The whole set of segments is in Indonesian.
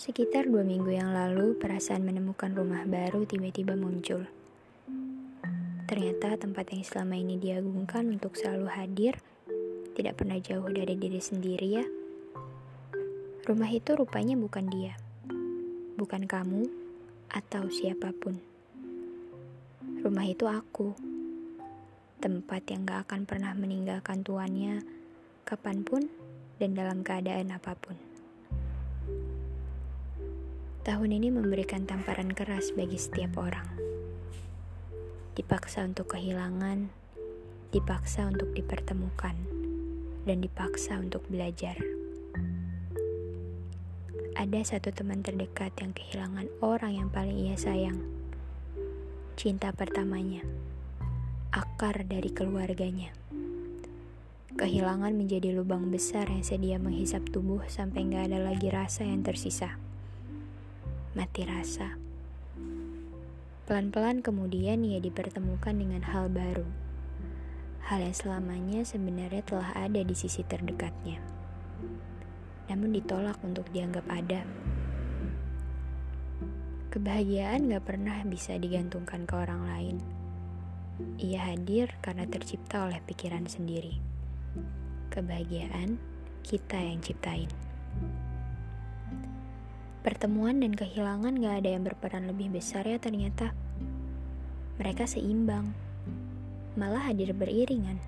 Sekitar dua minggu yang lalu, perasaan menemukan rumah baru tiba-tiba muncul. Ternyata tempat yang selama ini diagungkan untuk selalu hadir tidak pernah jauh dari diri sendiri ya. Rumah itu rupanya bukan dia, bukan kamu, atau siapa pun. Rumah itu aku, tempat yang gak akan pernah meninggalkan tuannya kapan pun dan dalam keadaan apa pun. Tahun ini memberikan tamparan keras bagi setiap orang. Dipaksa untuk kehilangan, dipaksa untuk dipertemukan, dan dipaksa untuk belajar. Ada satu teman terdekat yang kehilangan orang yang paling ia sayang. Cinta pertamanya, akar dari keluarganya. Kehilangan menjadi lubang besar yang sedia menghisap tubuh sampai gak ada lagi rasa yang tersisa mati rasa. Pelan-pelan kemudian ia dipertemukan dengan hal baru. Hal yang selamanya sebenarnya telah ada di sisi terdekatnya. Namun ditolak untuk dianggap ada. Kebahagiaan gak pernah bisa digantungkan ke orang lain. Ia hadir karena tercipta oleh pikiran sendiri. Kebahagiaan kita yang ciptain. Pertemuan dan kehilangan gak ada yang berperan lebih besar ya ternyata. Mereka seimbang, malah hadir beriringan.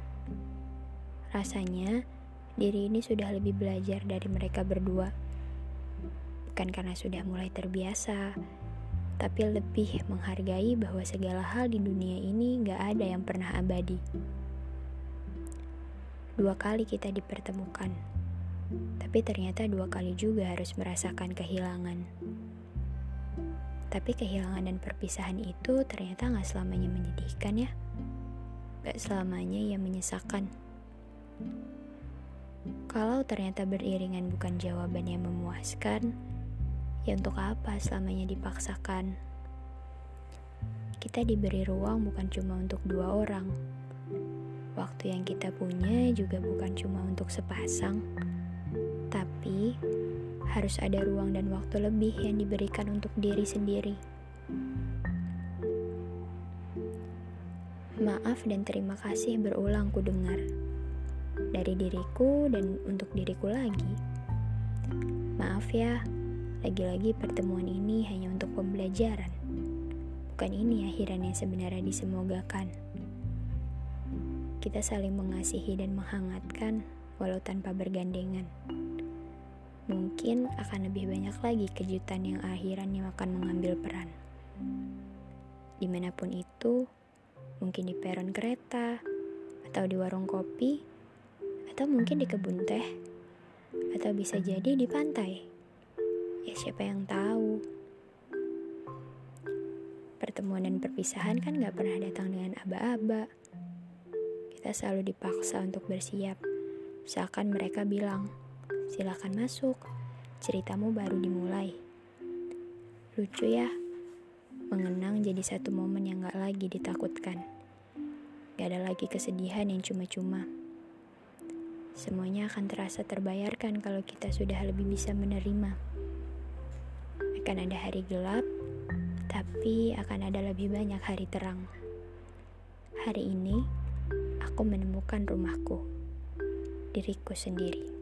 Rasanya diri ini sudah lebih belajar dari mereka berdua. Bukan karena sudah mulai terbiasa, tapi lebih menghargai bahwa segala hal di dunia ini gak ada yang pernah abadi. Dua kali kita dipertemukan tapi ternyata dua kali juga harus merasakan kehilangan. Tapi kehilangan dan perpisahan itu ternyata gak selamanya menyedihkan ya. Gak selamanya yang menyesakan. Kalau ternyata beriringan bukan jawaban yang memuaskan, ya untuk apa selamanya dipaksakan? Kita diberi ruang bukan cuma untuk dua orang. Waktu yang kita punya juga bukan cuma untuk sepasang tapi harus ada ruang dan waktu lebih yang diberikan untuk diri sendiri. Maaf dan terima kasih berulang ku dengar dari diriku dan untuk diriku lagi. Maaf ya, lagi-lagi pertemuan ini hanya untuk pembelajaran. Bukan ini akhiran yang sebenarnya disemogakan. Kita saling mengasihi dan menghangatkan walau tanpa bergandengan mungkin akan lebih banyak lagi kejutan yang akhiran yang akan mengambil peran. Di mana pun itu, mungkin di peron kereta, atau di warung kopi, atau mungkin di kebun teh, atau bisa jadi di pantai. Ya siapa yang tahu. Pertemuan dan perpisahan kan gak pernah datang dengan aba-aba. Kita selalu dipaksa untuk bersiap, seakan mereka bilang, Silakan masuk, ceritamu baru dimulai. Lucu ya, mengenang jadi satu momen yang gak lagi ditakutkan. Gak ada lagi kesedihan yang cuma-cuma. Semuanya akan terasa terbayarkan kalau kita sudah lebih bisa menerima. Akan ada hari gelap, tapi akan ada lebih banyak hari terang. Hari ini, aku menemukan rumahku, diriku sendiri.